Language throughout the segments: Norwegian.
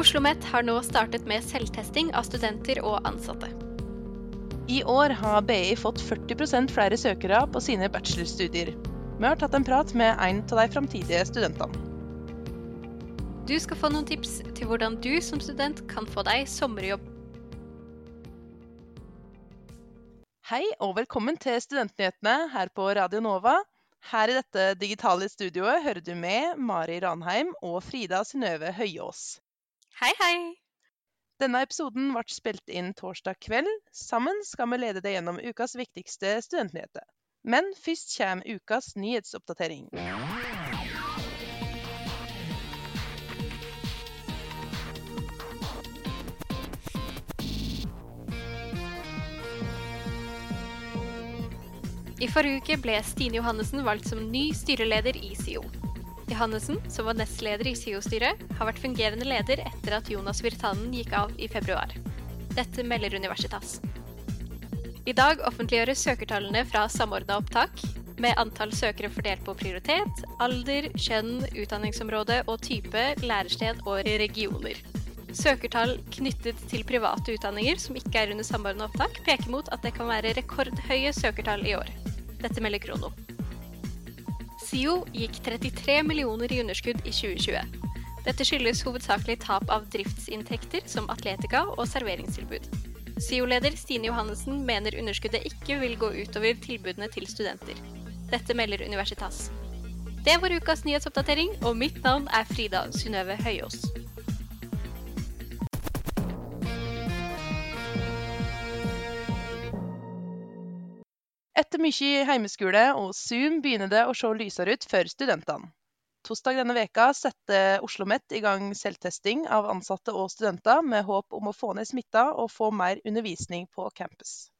OsloMet har nå startet med selvtesting av studenter og ansatte. I år har BI fått 40% flere søkere på sine bachelorstudier. Vi har tatt en prat med en av de framtidige studentene. Du skal få noen tips til hvordan du som student kan få deg sommerjobb. Hei og velkommen til Studentnyhetene her på Radio Nova. Her i dette digitale studioet hører du med Mari Ranheim og Frida Synnøve Høyås. Hei, hei! Denne episoden ble spilt inn torsdag kveld. Sammen skal vi lede deg gjennom ukas viktigste studentnyheter. Men først kommer ukas nyhetsoppdatering. I forrige uke ble Stine Johannessen valgt som ny styreleder i SIO. Johannessen, som var nestleder i SIO-styret, har vært fungerende leder etter at Jonas Virtanen gikk av i februar. Dette melder Universitas. I dag offentliggjøres søkertallene fra Samordna opptak, med antall søkere fordelt på prioritet, alder, kjønn, utdanningsområde og type, lærested og regioner. Søkertall knyttet til private utdanninger som ikke er under samordna opptak, peker mot at det kan være rekordhøye søkertall i år. Dette melder Krono. SIO gikk 33 millioner i underskudd i 2020. Dette skyldes hovedsakelig tap av driftsinntekter som atletika og serveringstilbud. SIO-leder Stine Johannessen mener underskuddet ikke vil gå utover tilbudene til studenter. Dette melder Universitas. Det var ukas nyhetsoppdatering, og mitt navn er Frida Synnøve Høyås. Etter mye heimeskole og Zoom begynner det å se lysere ut for studentene. Torsdag denne veka setter Oslo OsloMet i gang selvtesting av ansatte og studenter, med håp om å få ned smitta og få mer undervisning på campus.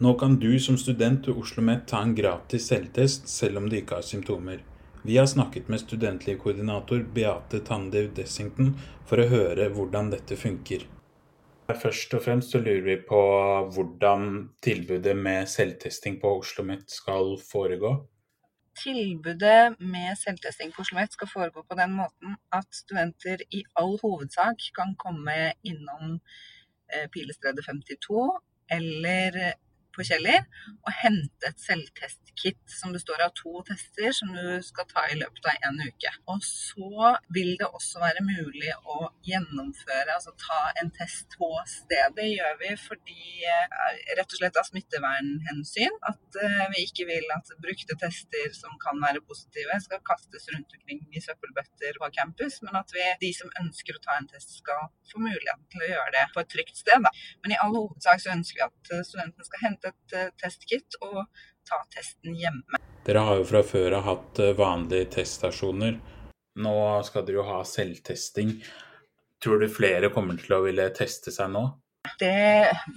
Nå kan du som student ved Oslo OsloMet ta en gratis selvtest selv om du ikke har symptomer. Vi har snakket med studentlivkoordinator Beate Tandev Dessington for å høre hvordan dette funker. Først og fremst så lurer vi på hvordan tilbudet med selvtesting på Oslo OsloMet skal foregå. Tilbudet med selvtesting på Oslo OsloMet skal foregå på den måten at studenter i all hovedsak kan komme innom eh, Pilestredet 52 eller på Kjeller og hente et selvtestkit som består av to tester som du skal ta i løpet av en uke. Og så vil det også være mulig å gjennomføre, altså ta en test på stedet. Det gjør vi fordi eh, rett og slett av smittevernhensyn at eh, vi ikke vil at brukte tester som kan være positive, skal kastes rundt omkring i søppelbøtter på campus, men at vi, de som ønsker å ta en test, skal få muligheten til å gjøre det på et trygt sted. Da. Men i all hovedsak så ønsker vi at eh, studentene skal hente et uh, testkit og ta testen hjemme. Dere har jo fra før av hatt uh, vanlige teststasjoner. Nå skal dere jo ha selvtesting. Tror du flere kommer til å ville teste seg nå? Det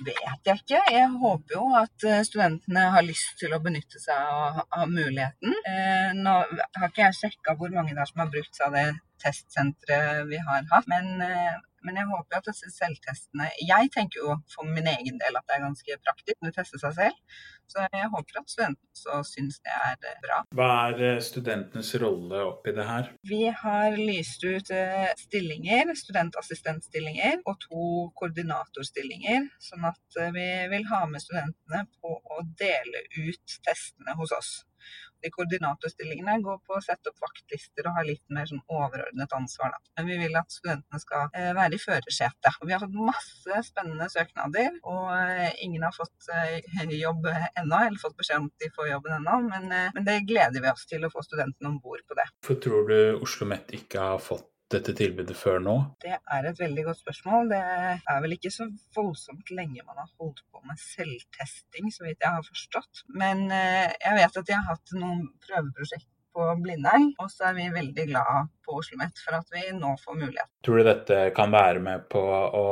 vet jeg ikke. Jeg håper jo at eh, studentene har lyst til å benytte seg av, muligheten. Eh, nå har ikke jeg sjekka hvor mange der som har brukt seg av det testsenteret vi har hatt, men eh, men jeg håper at disse selvtestene Jeg tenker jo for min egen del at det er ganske praktisk å teste seg selv. Så jeg håper at studentene også syns det er eh, bra. Hva er eh, studentenes rolle oppi det her? Vi har lyst ut eh, stillinger, studentassistentstillinger og to koordinatorstillinger. Sånn at vi vil ha med studentene på å dele ut testene hos oss. De koordinatorstillingene går på å sette opp vaktlister og ha litt mer sånn overordnet ansvar. Da. Men vi vil at studentene skal eh, være i førersetet. Vi har fått masse spennende søknader, og eh, ingen har fått eh, jobb ennå, eller fått beskjed om at de får jobben ennå. Men, men det gleder vi oss til å få studentene om bord på det. Hvorfor tror du Oslo OsloMet ikke har fått dette tilbudet før nå? Det er et veldig godt spørsmål. Det er vel ikke så voldsomt lenge man har holdt på med selvtesting, så vidt jeg har forstått. Men eh, jeg vet at de har hatt noen prøveprosjekt på Blindern, og så er vi veldig glad på Oslo OsloMet for at vi nå får mulighet. Tror du dette kan være med på å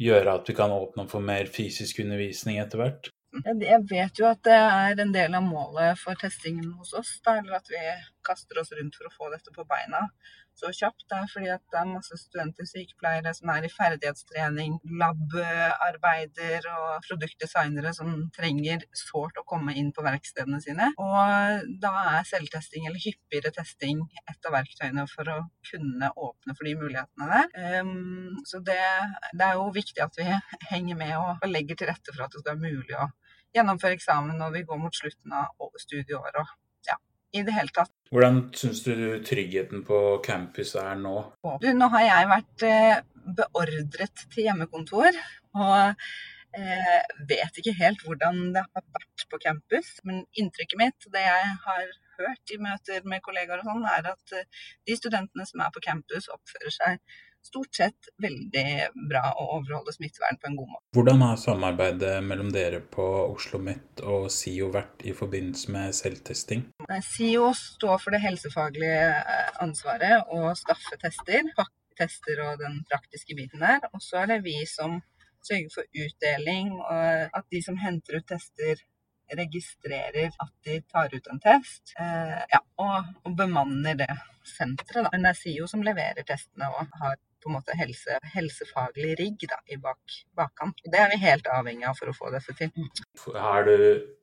gjøre at vi kan åpne for mer fysisk undervisning etter hvert? Jeg vet jo at det er en del av målet for testingen hos oss. Da, eller at vi kaster oss rundt for å få dette på beina så kjapt, det er fordi det er masse studenter, sykepleiere, som er i ferdighetstrening, labarbeider og produktdesignere som trenger sårt å komme inn på verkstedene sine. Og da er selvtesting eller hyppigere testing et av verktøyene for å kunne åpne for de mulighetene der. Um, så det, det, er jo viktig at vi henger med og legger til rette for at det skal være mulig å gjennomføre eksamen når vi går mot slutten av studieåret. I det hele tatt. Hvordan syns du tryggheten på campus er nå? Du, nå har jeg vært eh, beordret til hjemmekontor. Og eh, vet ikke helt hvordan det har vært på campus. Men inntrykket mitt, det jeg har hørt i møter med kollegaer og sånn, er at eh, de studentene som er på campus, oppfører seg stort sett veldig bra å overholde smittevern på en god måte. Hvordan har samarbeidet mellom dere på Oslo OsloMet og SIO vært i forbindelse med selvtesting? SIO står for det helsefaglige eh, ansvaret og skaffe tester, pakketester og den praktiske biten der. Og så er det vi som sørger for utdeling, og at de som henter ut tester registrerer at de tar ut en test, eh, ja, og, og, bemanner det senteret. Men det er SIO som leverer testene og har på en måte helse, helsefaglig rigg da, i bak, bakkant. Det er vi helt avhengig av for å få dette til. Har du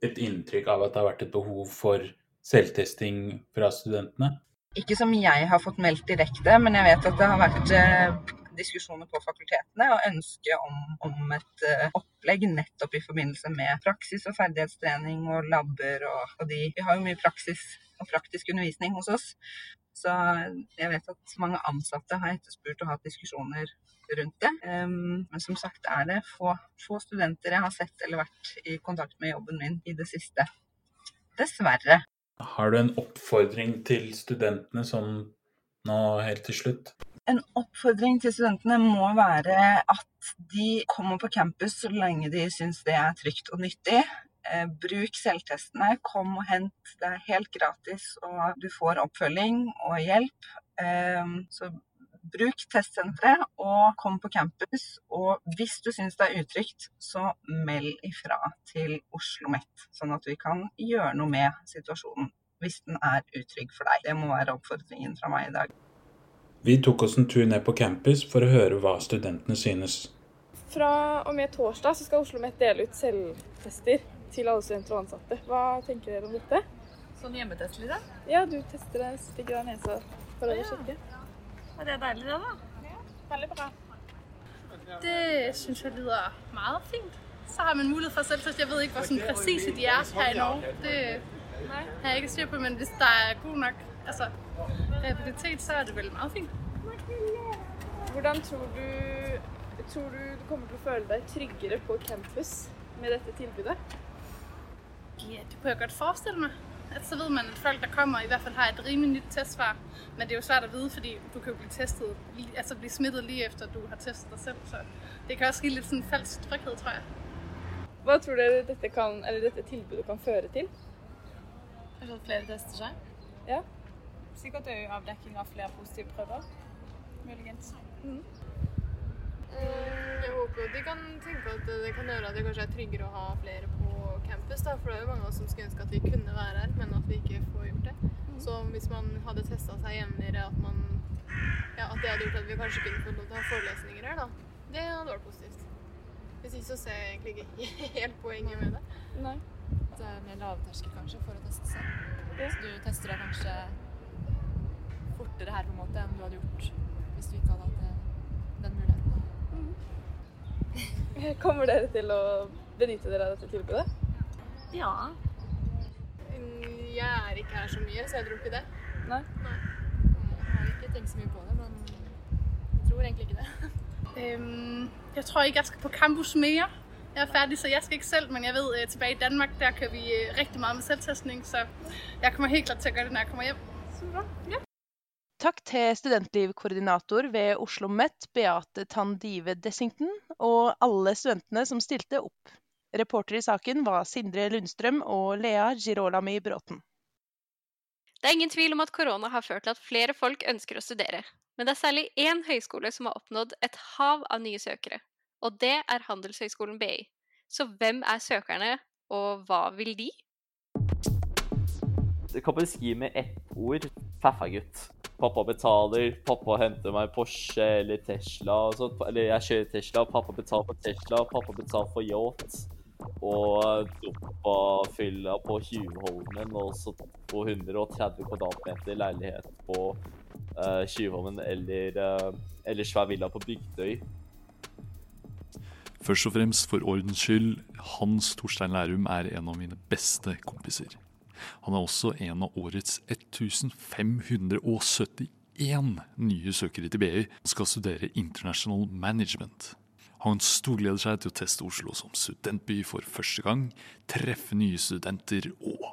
et inntrykk av at det har vært et behov for selvtesting fra studentene? Ikke som jeg har fått meldt direkte, men jeg vet at det har vært eh, diskusjoner på fakultetene og ønske om, om et uh, opplegg nettopp i forbindelse med praksis og ferdighetstrening og labber og, og de Vi har jo mye praksis og praktisk undervisning hos oss. Så jeg vet at mange ansatte har etterspurt og hatt diskusjoner rundt det. Men som sagt er det få, få, studenter jeg har sett eller vært i kontakt med jobben min i det siste. Dessverre. Har du en oppfordring til studentene sånn nå helt til slutt? En oppfordring til studentene må være at de kommer på campus så lenge de syns det er trygt og nyttig. Eh, bruk selvtestene. Kom og hent. Det er helt gratis, og du får oppfølging og hjelp. Eh, så bruk testsenteret og kom på campus. Og hvis du syns det er utrygt, så meld ifra til Oslo OsloMet, sånn at vi kan gjøre noe med situasjonen hvis den er utrygg for deg. Det må være oppfordringen fra meg i dag. Vi tok oss en tur ned på campus for å høre hva studentene synes. Fra og med torsdag så skal Oslo OsloMet dele ut selvtester til alle studenter og ansatte. Hva tenker dere om dette? Sånn hjemmetest, da? Ja, du tester deg, stikker deg nesa for å ja. sjekke. Ja, det er deilig, det, da. Ja, veldig bra. Det syns jeg lyder meget fint. Så har man mulighet for selvtest. Jeg vet ikke hvor sånn presise de er her i Norge. Det har jeg ikke styr på, men hvis det er god nok altså, rehabilitet, så er det veldig meget fint. Hvordan tror du, tror du du kommer til å føle deg tryggere på campus med dette tilbudet? Ja, det kunne jeg godt forestille meg. At så ved man at folk der kommer, i hvert fall har et rimelig nytt testsvar. Men det er jo svært å vite, fordi du kan jo bli testet, altså blive smittet like etter du har testet deg selv. Så det kan også gi litt en falsk tryghed, tror jeg. Hva tror dere dette, kan, dette tilbudet kan føre til? Kanskje at flere tester seg? Ja. Sikkert øye avdekking av flere positive prøver. Muligens. Mm. Mm, jeg håper de kan tenke at det kan gjøre at det kanskje er tryggere å ha flere på campus. Da, for det er jo mange av oss som skulle ønske at vi kunne være her, men at vi ikke får gjort det. Mm. Så hvis man hadde testa seg jevnligere, at, man, ja, at det hadde gjort at vi kanskje kunne fått lov til å ha forelesninger her, da. Det hadde vært positivt. Hvis ikke så ser jeg egentlig ikke helt poenget med det. Nei. Det er mer lavterskel kanskje for å teste seg. Ja. Så du tester deg kanskje fortere her på en måte enn du hadde gjort hvis du ikke hadde hatt den muligheten. Kommer dere til å benytte dere av dette tilbudet? Ja. Jeg er ikke her så mye, så jeg tror ikke det. Nei? Nei. Jeg har ikke tenkt så mye på det, men jeg tror egentlig ikke det. Um, jeg tror ikke jeg skal på campus mer. Jeg er ferdig, så jeg skal ikke selv, men jeg vet uh, tilbake i Danmark der kører vi uh, rigtig meget med selvtestning, så jeg kommer helt klart til å gjøre det når jeg kommer hjem. Bra. Ja. Takk til studentlivkoordinator ved Oslo OsloMet, Beate Tandive Dessington, og alle studentene som stilte opp. Reporter i saken var Sindre Lundstrøm og Lea Girolami Bråten. Det er ingen tvil om at korona har ført til at flere folk ønsker å studere. Men det er særlig én høyskole som har oppnådd et hav av nye søkere. Og det er Handelshøyskolen BI. Så hvem er søkerne, og hva vil de? Det kan beskrive med ett ord faffagutt. Pappa betaler, pappa henter meg Porsche eller Tesla. Eller jeg kjører Tesla, pappa betaler for Tesla, pappa betaler for yacht. Og dumpa fylla på Tjuvholmen og så 230 kvadratmeter leilighet på uh, Tjuvholmen eller, uh, eller svær villa på Bygdøy. Først og fremst for ordens skyld, Hans Torstein Lærum er en av mine beste kompiser. Han er også en av årets 1571 nye søkere til BI som skal studere International Management. Han storgleder seg til å teste Oslo som studentby for første gang, treffe nye studenter og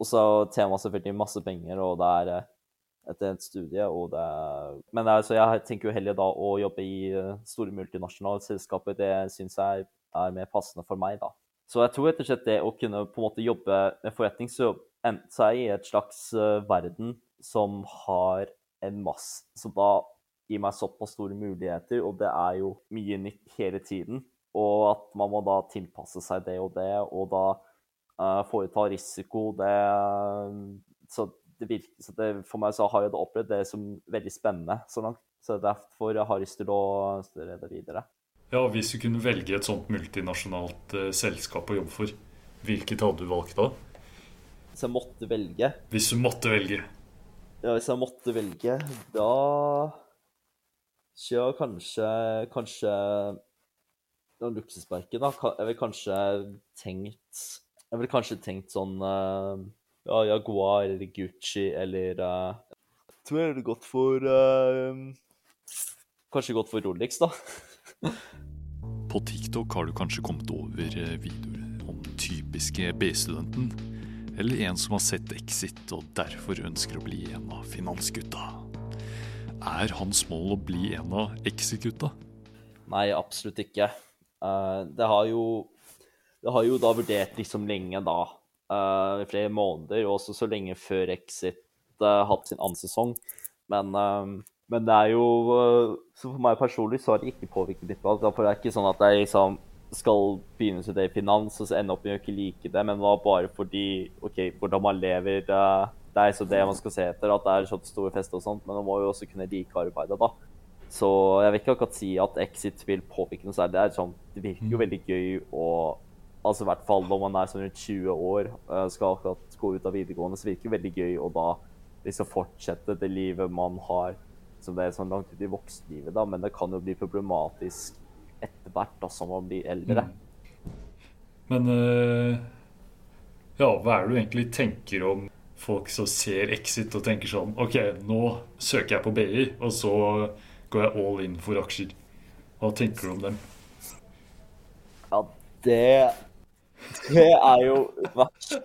Og så temaet selvfølgelig masse penger, og det er eh, etter et studie. Og det. Men altså, jeg tenker jo heller da å jobbe i eh, store multinasjonale selskaper. Det syns jeg er mer passende for meg, da. Så jeg tror rett og slett det å kunne på en måte jobbe med forretning, så endte seg i et slags uh, verden som har en masse Som da gir meg såpass store muligheter, og det er jo mye nytt hele tiden. Og at man må da tilpasse seg det og det, og da uh, foreta risiko, det Så det virker så det, For meg så har jeg det opplevd det som veldig spennende så langt. Så derfor jeg har lyst til å studere det videre. Ja, Hvis du kunne velge et sånt multinasjonalt uh, selskap å jobbe for, hvilket hadde du valgt da? Hvis jeg måtte velge Hvis du måtte velge? Ja, hvis jeg måtte velge, da Kjør kanskje Kanskje noen luksusmerker, da. Jeg ville kanskje tenkt Jeg ville kanskje tenkt sånn uh, ja, Jaguar eller Gucci eller uh, Jeg tror jeg ville gått for uh, Kanskje gått for Rolex, da. På TikTok har du kanskje kommet over videoer om den typiske B-studenten, eller en som har sett Exit og derfor ønsker å bli en av finansgutta. Er hans mål å bli en av Exit-gutta? Nei, absolutt ikke. Uh, det har jo Det har jo da vurdert liksom lenge, da. Uh, I flere måneder, og også så lenge før Exit uh, hatt sin annen sesong. Men men det er jo for meg personlig så har det ikke påvirket mitt valg. For det er ikke sånn at jeg liksom skal begynne å studere finans og så ende opp med å ikke like det, men det var bare fordi OK, hvordan man lever det, det er så det man skal se etter, at det er sånn store fester og sånt, men man må jo også kunne like arbeidet, da. Så jeg vil ikke akkurat si at Exit vil påvirke noe særlig. Det er sånn, det virker jo veldig gøy å Altså i hvert fall når man er sånn rundt 20 år, skal akkurat gå ut av videregående, så virker det veldig gøy å da liksom fortsette det livet man har som det er sånn langt ut i voksenlivet, da, men det kan jo bli problematisk etter hvert da, som man blir eldre. Mm. Men uh, ja, hva er det du egentlig tenker om folk som ser Exit og tenker sånn OK, nå søker jeg på BI, og så går jeg all in for aksjer. Hva tenker du om dem? Ja, det Det er jo verst.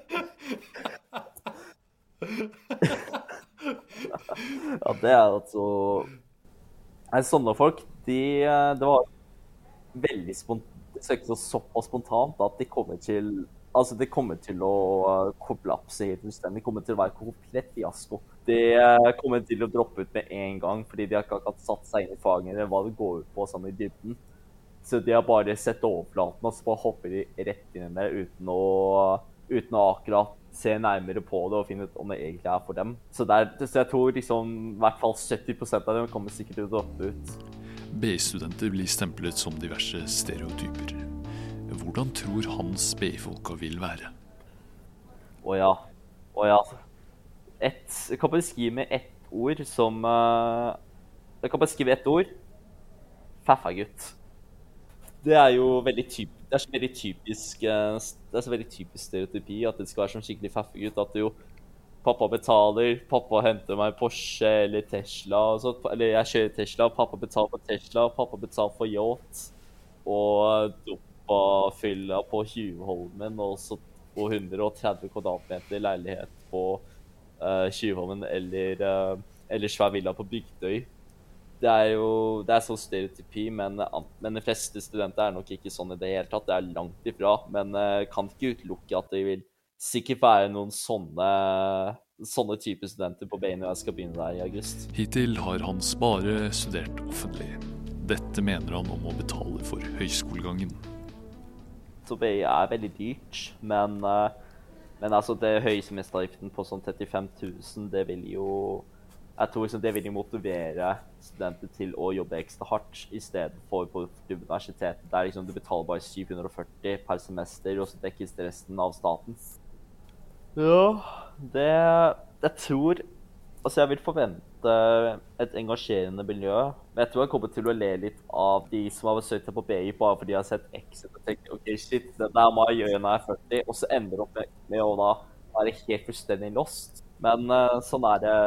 ja, det er altså Nei, Sånne folk, de Det var veldig spontant såpass spontant at de kommer til Altså, det kommer til å kollapse helt fullstendig. Det kommer til å være komplett fiasko. De kommer til å droppe ut med en gang fordi de har ikke akkurat satt seg inn i fagene eller hva det går ut på sånn i dybden. Så de har bare sett overflaten og så bare hopper de rett inn i det uten å, uten å akkurat se nærmere på det og finne ut om det egentlig er for dem. Så, der, så jeg tror liksom, i hvert fall 70% av dem kommer sikkert til å droppe ut. BI-studenter blir stemplet som diverse stereotyper. Hvordan tror han BI-folka vil være? Å ja. Å ja. Et, kan bare skrive med ett ord som uh, Jeg kan beskrive ett ord. Faffagutt. Det er jo veldig typisk det er så veldig typisk uh, det er så veldig typisk stereotypi at det skal være sånn skikkelig faffagutt. At jo pappa betaler, pappa henter meg Porsche eller Tesla. Så, eller jeg kjører Tesla, pappa betaler for Tesla, pappa betaler for yacht. Og doppa fylla på Tjuvholmen og så 230 kvadratmeter leilighet på uh, eller, uh, eller svær villa på Bygdøy. Det er jo det er sånn stereotypi, men, men, de fleste studenter er nok ikke sånn i det hele tatt. Det er langt ifra. Men uh, kan ikke utelukke at det vil sikkert være noen sånne sånne type studenter på BI jeg skal begynne der i august. Hittil har Hans bare studert offentlig. Dette mener han om å betale for høyskolegangen. BI er veldig dyrt, men uh, Men altså, det høysemesteravgiften på sånn 35 000, det vil jo Jeg tror liksom det vil motivere studenter til å jobbe ekstra hardt i stedet for på universitetet, der liksom du betaler bare 740 per semester, og så dekkes resten av staten. Ja, det Jeg tror Altså, jeg vil forvente et engasjerende miljø. Men jeg tror jeg kommer til å le litt av de som har besøkt på BI bare fordi de har sett Exit og tenkt OK, shit, det der må jeg gjøre når jeg er 40, og så ender det opp med, med å da være helt fullstendig lost. Men uh, sånn er det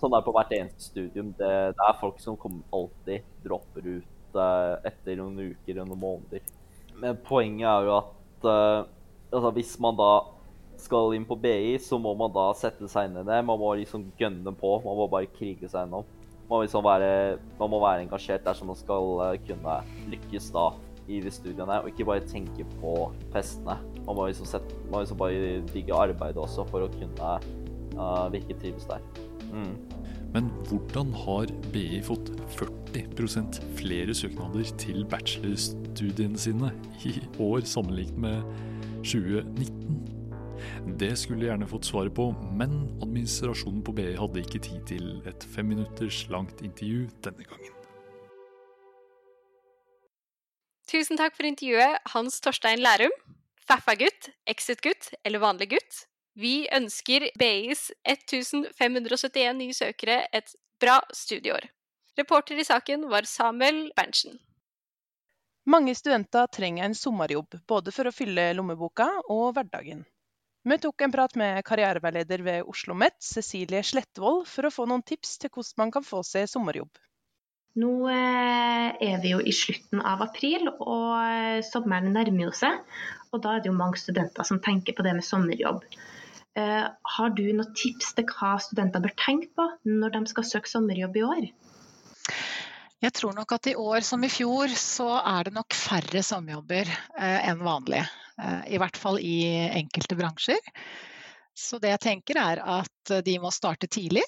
sånn er det på hvert eneste studium. Det, det er folk som kommer, alltid dropper ut uh, etter noen uker eller noen måneder. Men poenget er jo at uh, altså, hvis man da skal inn på BI, så må man da sette seg inn i det. Man må liksom gønne på. Man må bare krige seg gjennom. Man liksom være, man må være engasjert dersom man skal uh, kunne lykkes da i de studiene, og ikke bare tenke på festene. Man må liksom, sette, man må liksom bare digge arbeidet også for å kunne uh, virke trives der. Mm. Men hvordan har BI fått 40 flere søknader til bachelorstudiene sine i år sammenlignet med 2019? Det skulle jeg gjerne fått svaret på, men administrasjonen på BI hadde ikke tid til et fem minutters langt intervju denne gangen. Tusen takk for intervjuet, Hans Torstein Lærum. Faffa-gutt, Exit-gutt eller vanlig gutt? Vi ønsker BIs 1571 nye søkere et bra studieår. Reporter i saken var Samuel Berntsen. Mange studenter trenger en sommerjobb, både for å fylle lommeboka og hverdagen. Vi tok en prat med karriereveileder ved Oslo OsloMet, Cecilie Slettvold, for å få noen tips til hvordan man kan få seg sommerjobb. Nå eh, er vi jo i slutten av april, og sommeren nærmer jo seg. Og da er det jo mange studenter som tenker på det med sommerjobb. Eh, har du noen tips til hva studenter bør tenke på når de skal søke sommerjobb i år? Jeg tror nok at i år som i fjor så er det nok færre sommerjobber enn vanlig. Eh, I hvert fall i enkelte bransjer. Så det jeg tenker er at de må starte tidlig.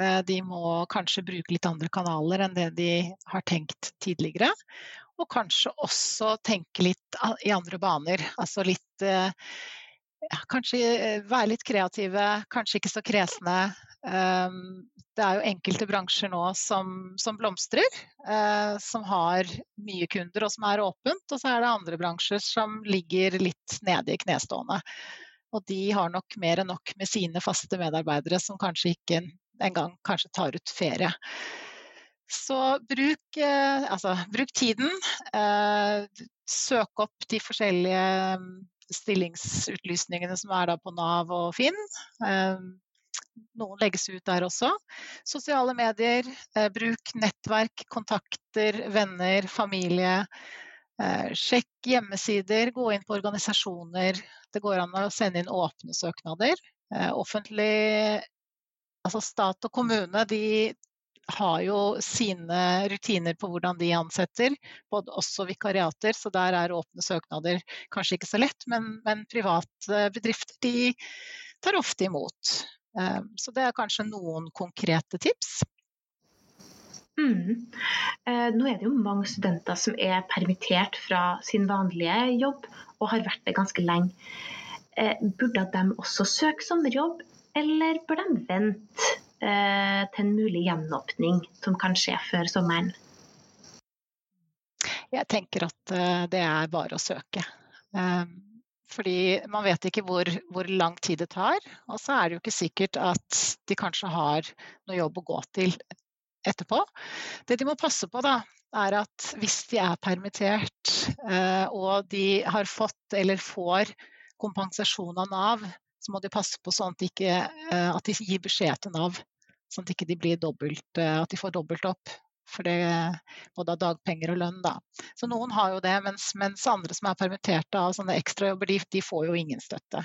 Eh, de må kanskje bruke litt andre kanaler enn det de har tenkt tidligere. Og kanskje også tenke litt i andre baner. Altså litt eh, ja, Kanskje være litt kreative, kanskje ikke så kresne. Ehm, det er jo enkelte bransjer nå som, som blomstrer, eh, som har mye kunder og som er åpent. Og så er det andre bransjer som ligger litt nede i knestående. Og de har nok mer enn nok med sine faste medarbeidere som kanskje ikke engang kanskje tar ut ferie. Så bruk, eh, altså, bruk tiden. Eh, søk opp de forskjellige mm, stillingsutlysningene som er på Nav og Finn. Noen legges ut der også. Sosiale medier, eh, bruk nettverk, kontakter, venner, familie. Eh, sjekk hjemmesider, gå inn på organisasjoner. Det går an å sende inn åpne søknader. Eh, offentlig, altså stat og kommune, de har jo sine rutiner på hvordan de ansetter, både også vikariater, så der er åpne søknader kanskje ikke så lett, men, men private bedrifter de tar ofte imot. Ehm, så det er kanskje noen konkrete tips. Mm. Eh, nå er det jo mange studenter som er permittert fra sin vanlige jobb og har vært det ganske lenge. Eh, burde de også søke sommerjobb, eller bør de vente eh, til en mulig gjenåpning som kan skje før sommeren? Jeg tenker at det er bare å søke. Fordi man vet ikke hvor, hvor, lang tid det tar. Og så er det jo ikke sikkert at de kanskje har noe jobb å gå til etterpå. Det de må passe på, da, er at hvis de er permittert eh, og de har fått eller får kompensasjon av Nav, så må de passe på sånn at de, ikke, eh, at de gir beskjed til Nav. Sånn at de ikke blir dobbelt, eh, at de får dobbelt opp for det, både av dagpenger og lønn. Da. Så noen har jo det, mens, mens andre som er permitterte av sånne ekstrajobber, de, de får jo ingen støtte.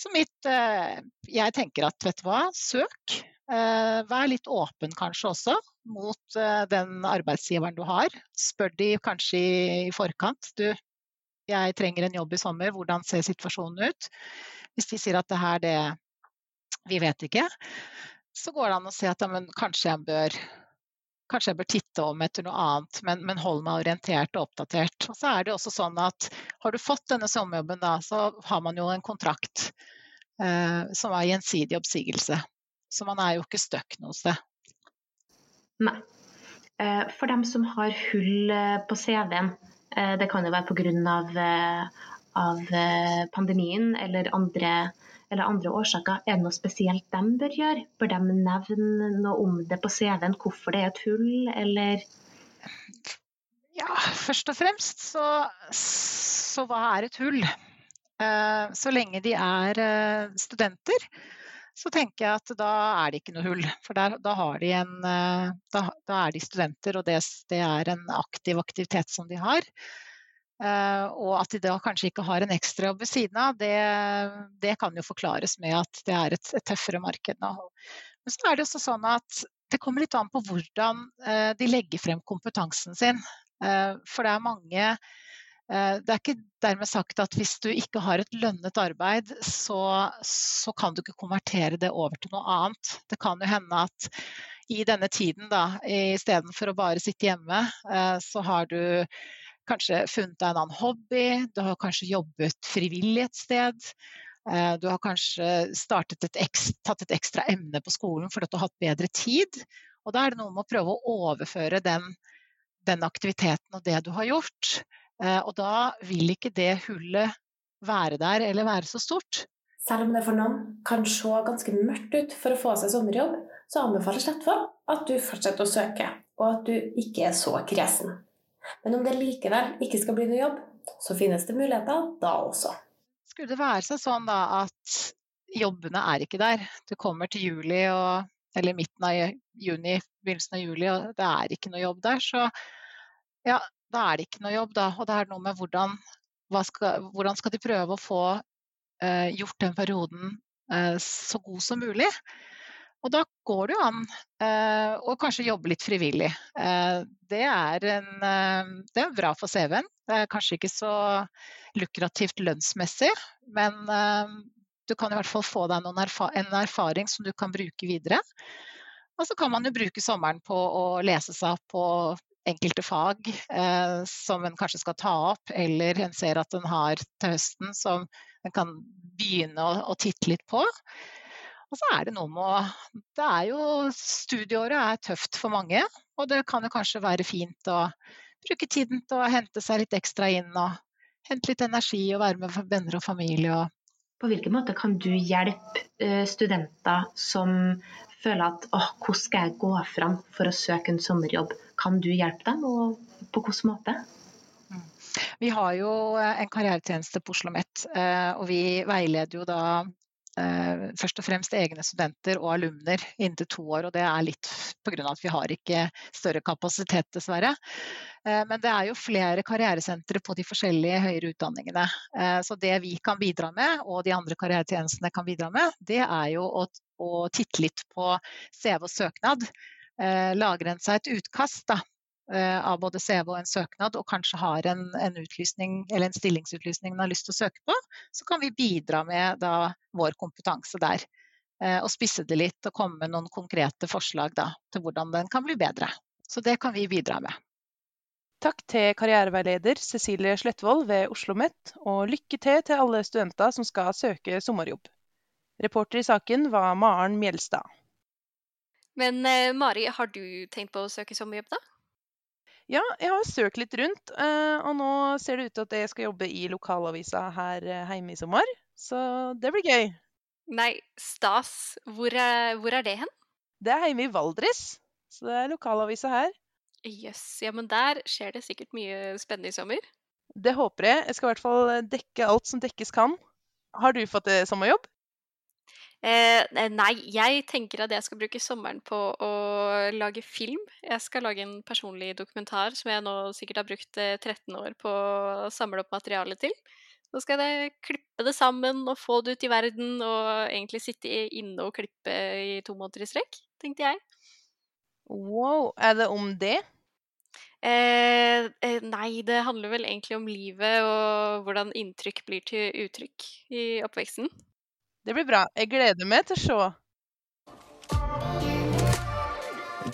Så mitt eh, Jeg tenker at vet du hva, søk. Eh, vær litt åpen kanskje også mot eh, den arbeidsgiveren du har. Spør de kanskje i, forkant. Du, jeg trenger en jobb i sommer, hvordan ser situasjonen ut? Hvis de sier at det her, det Vi vet ikke. Så går det an å si at ja, kanskje jeg bør kanskje jeg bør titte om etter noe annet, men, men hold meg orientert og oppdatert. Og så er det også sånn at har du fått denne sommerjobben, da, så har man jo en kontrakt. eh, som er gjensidig oppsigelse. Så man er jo ikke stuck noe sted. Nei. Eh, For dem som har hull eh, på CV-en, eh, det kan jo være pga. Av av pandemien eller andre, eller andre årsaker, er det noe spesielt de bør gjøre? Bør de nevne noe om det på CV-en, hvorfor det er et hull, eller Ja, først og fremst så, så hva er et hull? Eh, Så lenge de er eh, studenter, så tenker jeg at da er det ikke noe hull. For der, da, de en, eh, da, da er de studenter, og det, det er en aktiv aktivitet som de har. Eh, Og at de da kanskje ikke har en ekstrajobb ved siden av, det, det kan jo forklares med at det er et, et tøffere marked nå. Men så er det også sånn at det kommer litt an på hvordan eh, de legger frem kompetansen sin. Eh, For det er mange Det er ikke dermed sagt at hvis du ikke har et lønnet arbeid, så, så kan du ikke konvertere det over til noe annet. Det kan jo hende at i denne tiden, da, istedenfor å bare sitte hjemme, så har du kanskje funnet deg en annen hobby, du har kanskje jobbet frivillig et sted. Eh, Du har kanskje et ekstra, tatt et ekstra emne på skolen fordi du har hatt bedre tid. Og da er det noe med å prøve å overføre den, den aktiviteten og det du har gjort. Eh, Og da vil ikke det hullet være der eller være så stort. Selv om det for noen kan se ganske mørkt ut for å få seg sommerjobb, så anbefales Slettvold at du fortsetter å søke, og at du ikke er så kresen. Men om det likevel ikke skal bli noe jobb, så finnes det muligheter da også. Skulle det være seg sånn da at jobbene er ikke der, du kommer til juli og, eller midten av juni, begynnelsen av juli, og det er ikke noe jobb der, så ja, da er det ikke noe jobb da. Og det er noe med hvordan, skal, hvordan skal de prøve å få eh, gjort den perioden eh, så god som mulig. Og da går det jo an eh, å kanskje jobbe litt frivillig. Eh, det, er en, eh, det er bra for CV-en. Det er kanskje ikke så lukrativt lønnsmessig, men du kan i hvert fall få deg erfa en erfaring som du kan bruke videre. Og så kan man jo bruke sommeren på å lese seg opp på enkelte fag eh, som en kanskje skal ta opp, eller en ser at en har til høsten som en kan begynne å, å titte litt på. Og så er det noe med å Det er jo Studieåret er tøft for mange, og det kan jo kanskje være fint å bruke tiden til å hente seg litt ekstra inn og hente litt energi og være med venner og familie og På hvilken måte kan du hjelpe eh, studenter som føler at åh, hvordan skal jeg gå fram for å søke en sommerjobb? Kan du hjelpe dem, og på hvilken måte? Vi har jo eh, en karrieretjeneste på Oslo OsloMet, eh, og vi veileder jo da først og fremst egne studenter og alumner inntil to år. Og det er litt pga. at vi har ikke større kapasitet, dessverre. Eh, Men det er jo flere karrieresentre på de forskjellige høyere utdanningene. Eh, Så det vi kan bidra med, og de andre karrieretjenestene kan bidra med, det er jo å, å titte litt på CV og søknad. Eh, Lagre en seg et utkast da, eh, av både CV og en søknad, og kanskje har en, en utlysning eller en stillingsutlysning man har lyst til å søke på, så kan vi bidra med da, vår kompetanse der. Eh, Og spisse det litt og komme med noen konkrete forslag da, til hvordan den kan bli bedre. Så det kan vi bidra med. Takk til karriereveileder Cecilie Slettvold ved Oslo OsloMet, og lykke til til alle studenter som skal søke sommerjobb. Reporter i saken var Maren Mjelstad. Men eh, Mari, har du tenkt på å søke sommerjobb, da? Ja, jeg har søkt litt rundt, eh, og nå ser det ut til at jeg skal jobbe i lokalavisa her eh, hjemme i sommer. Så det blir gøy. Nei, stas. Hvor er, hvor er det hen? Det er hjemme i Valdres, så det er lokalavisa her. Jøss, ja, men der skjer det sikkert mye spennende i sommer. Det håper jeg. Jeg skal i hvert fall dekke alt som dekkes kan. Har du fått eh, sommerjobb? Eh, nei, jeg tenker at jeg skal bruke sommeren på å lage film. Jeg skal lage en personlig dokumentar som jeg nå sikkert har brukt eh, 13 år på å samle opp materiale til. Nå skal jeg klippe det sammen og få det ut i verden, og egentlig sitte inne og klippe i to måneder i strekk, tenkte jeg. Wow, er det om det? Eh, eh, nei, det handler vel egentlig om livet og hvordan inntrykk blir til uttrykk i oppveksten. Det blir bra. Jeg gleder meg til å se.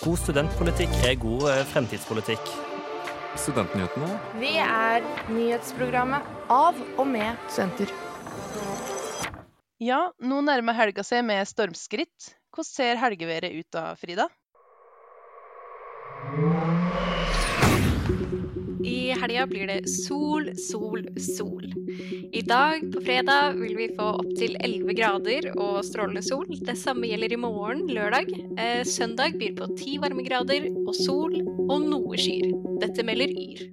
God studentpolitikk er god eh, fremtidspolitikk. Studentnyhetene. Vi er nyhetsprogrammet av og med studenter. Ja, nå nærmer helga seg med stormskritt. Hvordan ser helgeværet ut da, Frida? I helga blir det sol, sol, sol. I dag, på fredag, vil vi få opptil 11 grader og strålende sol. Det samme gjelder i morgen, lørdag. Eh, søndag byr på 10 varmegrader og sol og noe skyer. Dette melder Yr.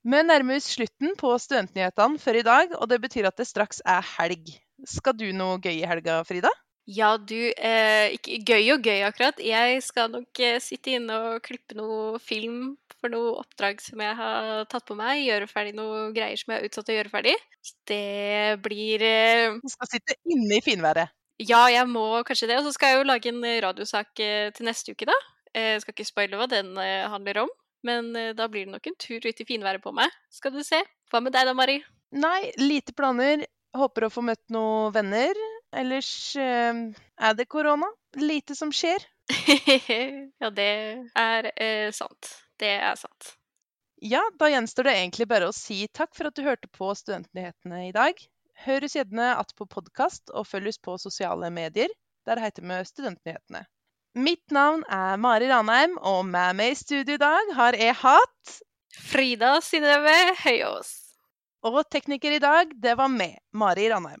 Vi nærmer oss slutten på Studentnyhetene for i dag, og det betyr at det straks er helg. Skal du noe gøy i helga, Frida? Ja, du, eh, ikke gøy og gøy akkurat. Jeg skal nok eh, sitte inne og klippe noe film for noe oppdrag som jeg har tatt på meg. Gjøre ferdig noe greier som jeg er utsatt til å gjøre ferdig. Det blir eh, Du skal sitte inne i finværet. Ja, jeg må kanskje det. Og så skal jeg jo lage en radiosak eh, til neste uke, da. Eh, Jeg skal ikke spoile hva den eh, handler om, men eh, da blir det nok en tur ut i finværet på meg. Skal du se. Hva med deg da, Mari? Nei, lite planer. Håper å få møtt noen venner. Ellers eh, er det korona. Lite som skjer. ja, det er eh, sant. Det er sant. Ja, da gjenstår det egentlig bare å si takk for at du hørte på Studentnyhetene i dag. Hør oss gjerne att på podkast, og følg oss på sosiale medier. Der heter vi Studentnyhetene. Mitt navn er Mari Ranheim, og med meg i studio i dag har jeg hatt Frida Synnøve Høyås. Og tekniker i dag, det var meg, Mari Ranheim.